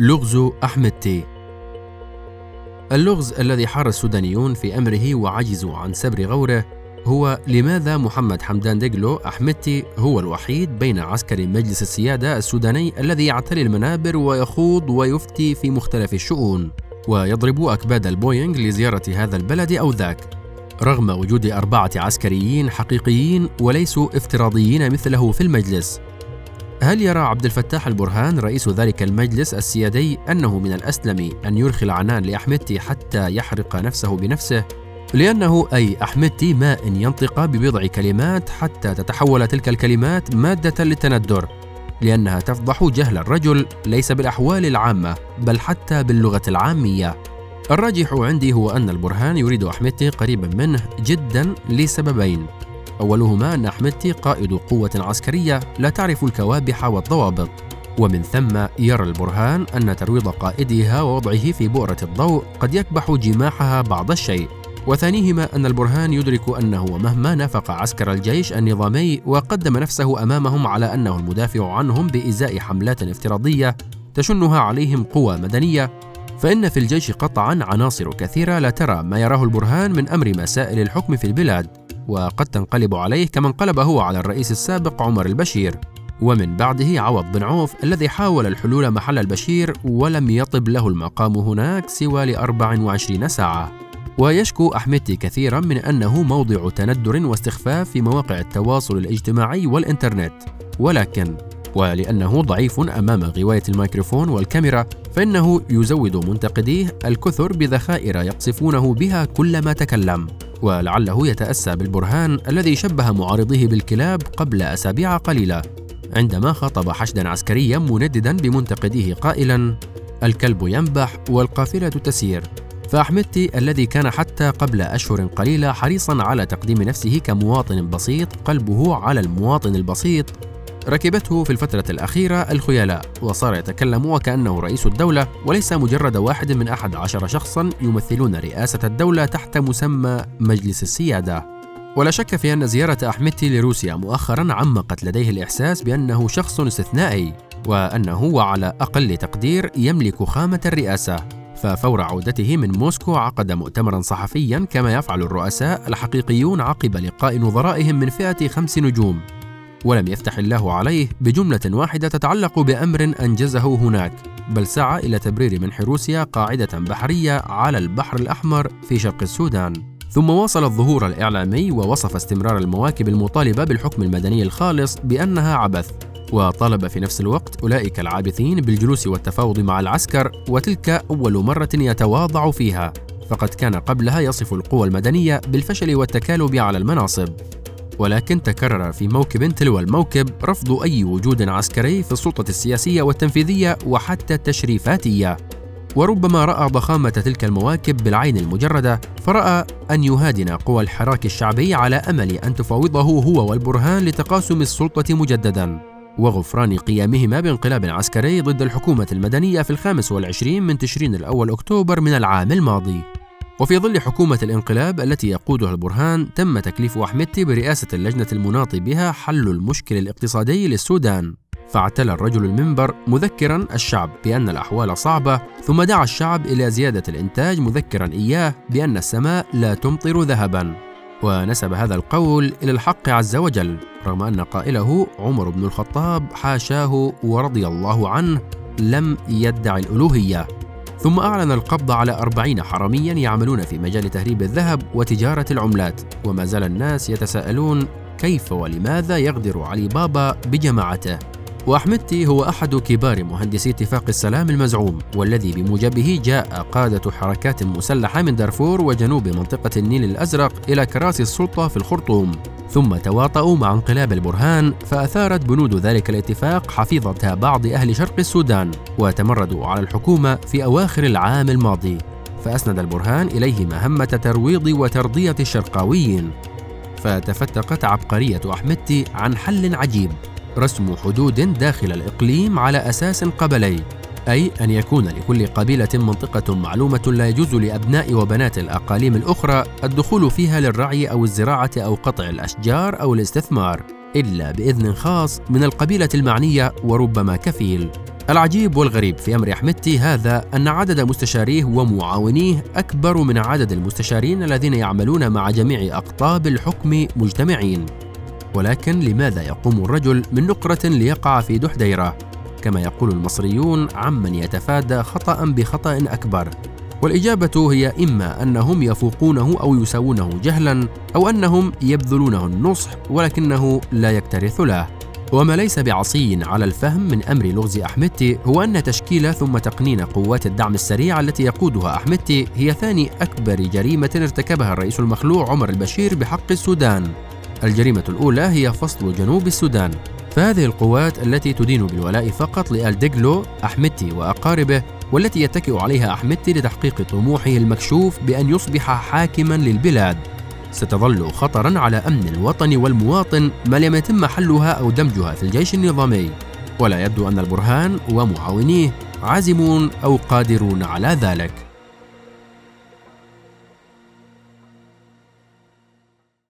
لغز حميدتي. اللغز الذي حار السودانيون في أمره وعجزوا عن سبر غوره هو لماذا محمد حمدان دقلو حميدتي هو الوحيد بين عسكري مجلس السيادة السوداني الذي يعتلي المنابر ويخوض ويفتي في مختلف الشؤون ويضرب أكباد البوينغ لزيارة هذا البلد أو ذاك. رغم وجود أربعة عسكريين حقيقيين وليسوا افتراضيين مثله في المجلس هل يرى عبد الفتاح البرهان رئيس ذلك المجلس السيادي أنه من الأسلم أن يرخي العنان لأحمدتي حتى يحرق نفسه بنفسه؟ لأنه أي أحمدتي ما إن ينطق ببضع كلمات حتى تتحول تلك الكلمات مادة للتندر لأنها تفضح جهل الرجل ليس بالأحوال العامة بل حتى باللغة العامية الراجح عندي هو أن البرهان يريد أحمدتي قريبا منه جدا لسببين أولهما أن أحمدتي قائد قوة عسكرية لا تعرف الكوابح والضوابط. ومن ثم يرى البرهان أن ترويض قائدها ووضعه في بؤرة الضوء قد يكبح جماحها بعض الشيء. وثانيهما أن البرهان يدرك أنه مهما نافق عسكر الجيش النظامي وقدم نفسه أمامهم على أنه المدافع عنهم بإزاء حملات افتراضية تشنها عليهم قوى مدنية. فإن في الجيش قطعا عناصر كثيرة لا ترى ما يراه البرهان من أمر مسائل الحكم في البلاد. وقد تنقلب عليه كما انقلب هو على الرئيس السابق عمر البشير. ومن بعده عوض بن عوف الذي حاول الحلول محل البشير ولم يطب له المقام هناك سوى ل 24 ساعة. ويشكو أحمدتي كثيرا من أنه موضع تندر واستخفاف في مواقع التواصل الاجتماعي والإنترنت. ولكن ولأنه ضعيف أمام غواية الميكروفون والكاميرا فإنه يزود منتقديه الكثر بذخائر يقصفونه بها كلما تكلم. ولعله يتأسى بالبرهان الذي شبه معارضيه بالكلاب قبل أسابيع قليلة عندما خاطب حشدا عسكريا منددا بمنتقديه قائلا الكلب ينبح والقافلة تسير فأحمدتي الذي كان حتى قبل أشهر قليلة حريصا على تقديم نفسه كمواطن بسيط قلبه على المواطن البسيط ركبته في الفترة الأخيرة الخيلاء وصار يتكلم وكأنه رئيس الدولة وليس مجرد واحد من أحد عشر شخصا يمثلون رئاسة الدولة تحت مسمى مجلس السيادة. ولا شك في أن زيارة أحمدتي لروسيا مؤخرا عمقت لديه الإحساس بأنه شخص استثنائي وأنه وعلى أقل تقدير يملك خامة الرئاسة. ففور عودته من موسكو عقد مؤتمرا صحفيا كما يفعل الرؤساء الحقيقيون عقب لقاء نظرائهم من فئة خمس نجوم. ولم يفتح الله عليه بجملة واحدة تتعلق بأمر أنجزه هناك بل سعى إلى تبرير منح روسيا قاعدة بحرية على البحر الأحمر في شرق السودان. ثم واصل الظهور الإعلامي ووصف استمرار المواكب المطالبة بالحكم المدني الخالص بأنها عبث وطالب في نفس الوقت أولئك العابثين بالجلوس والتفاوض مع العسكر وتلك أول مرة يتواضع فيها فقد كان قبلها يصف القوى المدنية بالفشل والتكالب على المناصب. ولكن تكرر في موكب تلو الموكب رفض أي وجود عسكري في السلطة السياسية والتنفيذية وحتى التشريفاتية. وربما رأى ضخامة تلك المواكب بالعين المجردة فرأى أن يهادن قوى الحراك الشعبي على أمل أن تفاوضه هو والبرهان لتقاسم السلطة مجددا. وغفران قيامهما بانقلاب عسكري ضد الحكومة المدنية في الخامس والعشرين من تشرين الأول أكتوبر من العام الماضي. وفي ظل حكومة الانقلاب التي يقودها البرهان تم تكليف أحمدتي برئاسة اللجنة المناط بها حل المشكل الاقتصادي للسودان. فاعتلى الرجل المنبر مذكرا الشعب بأن الأحوال صعبة ثم دعا الشعب إلى زيادة الإنتاج مذكرا إياه بأن السماء لا تمطر ذهبا. ونسب هذا القول إلى الحق عز وجل رغم أن قائله عمر بن الخطاب حاشاه ورضي الله عنه لم يدعي الألوهية ثم أعلن القبض على أربعين حراميا يعملون في مجال تهريب الذهب وتجارة العملات وما زال الناس يتساءلون كيف ولماذا يغدر علي بابا بجماعته. وأحمدتي هو أحد كبار مهندسي اتفاق السلام المزعوم والذي بموجبه جاء قادة حركات مسلحة من دارفور وجنوب منطقة النيل الأزرق إلى كراسي السلطة في الخرطوم. ثم تواطؤوا مع انقلاب البرهان فأثارت بنود ذلك الاتفاق حفيظة بعض أهل شرق السودان وتمردوا على الحكومة في أواخر العام الماضي فأسند البرهان إليه مهمة ترويض وترضية الشرقاويين. فتفتقت عبقرية أحمدتي عن حل عجيب رسم حدود داخل الإقليم على أساس قبلي. أي أن يكون لكل قبيلة منطقة معلومة لا يجوز لأبناء وبنات الأقاليم الأخرى الدخول فيها للرعي أو الزراعة أو قطع الأشجار أو الاستثمار إلا بإذن خاص من القبيلة المعنية وربما كفيل. العجيب والغريب في أمر أحمدتي هذا أن عدد مستشاريه ومعاونيه أكبر من عدد المستشارين الذين يعملون مع جميع أقطاب الحكم مجتمعين. ولكن لماذا يقوم الرجل من نقرة ليقع في دحديرة؟ كما يقول المصريون عمن يتفادى خطأ بخطأ أكبر. والإجابة هي إما أنهم يفوقونه أو يساوونه جهلا أو أنهم يبذلونه النصح ولكنه لا يكترث له. وما ليس بعصي على الفهم من أمر لغز أحمدتي هو أن تشكيل ثم تقنين قوات الدعم السريع التي يقودها أحمدتي هي ثاني أكبر جريمة ارتكبها الرئيس المخلوع عمر البشير بحق السودان. الجريمة الأولى هي فصل جنوب السودان. فهذه القوات التي تدين بالولاء فقط لآل ديغلو أحمدتي وأقاربه والتي يتكئ عليها أحمدتي لتحقيق طموحه المكشوف بأن يصبح حاكما للبلاد. ستظل خطرا على أمن الوطن والمواطن ما لم يتم حلها أو دمجها في الجيش النظامي. ولا يبدو أن البرهان ومعاونيه عازمون أو قادرون على ذلك.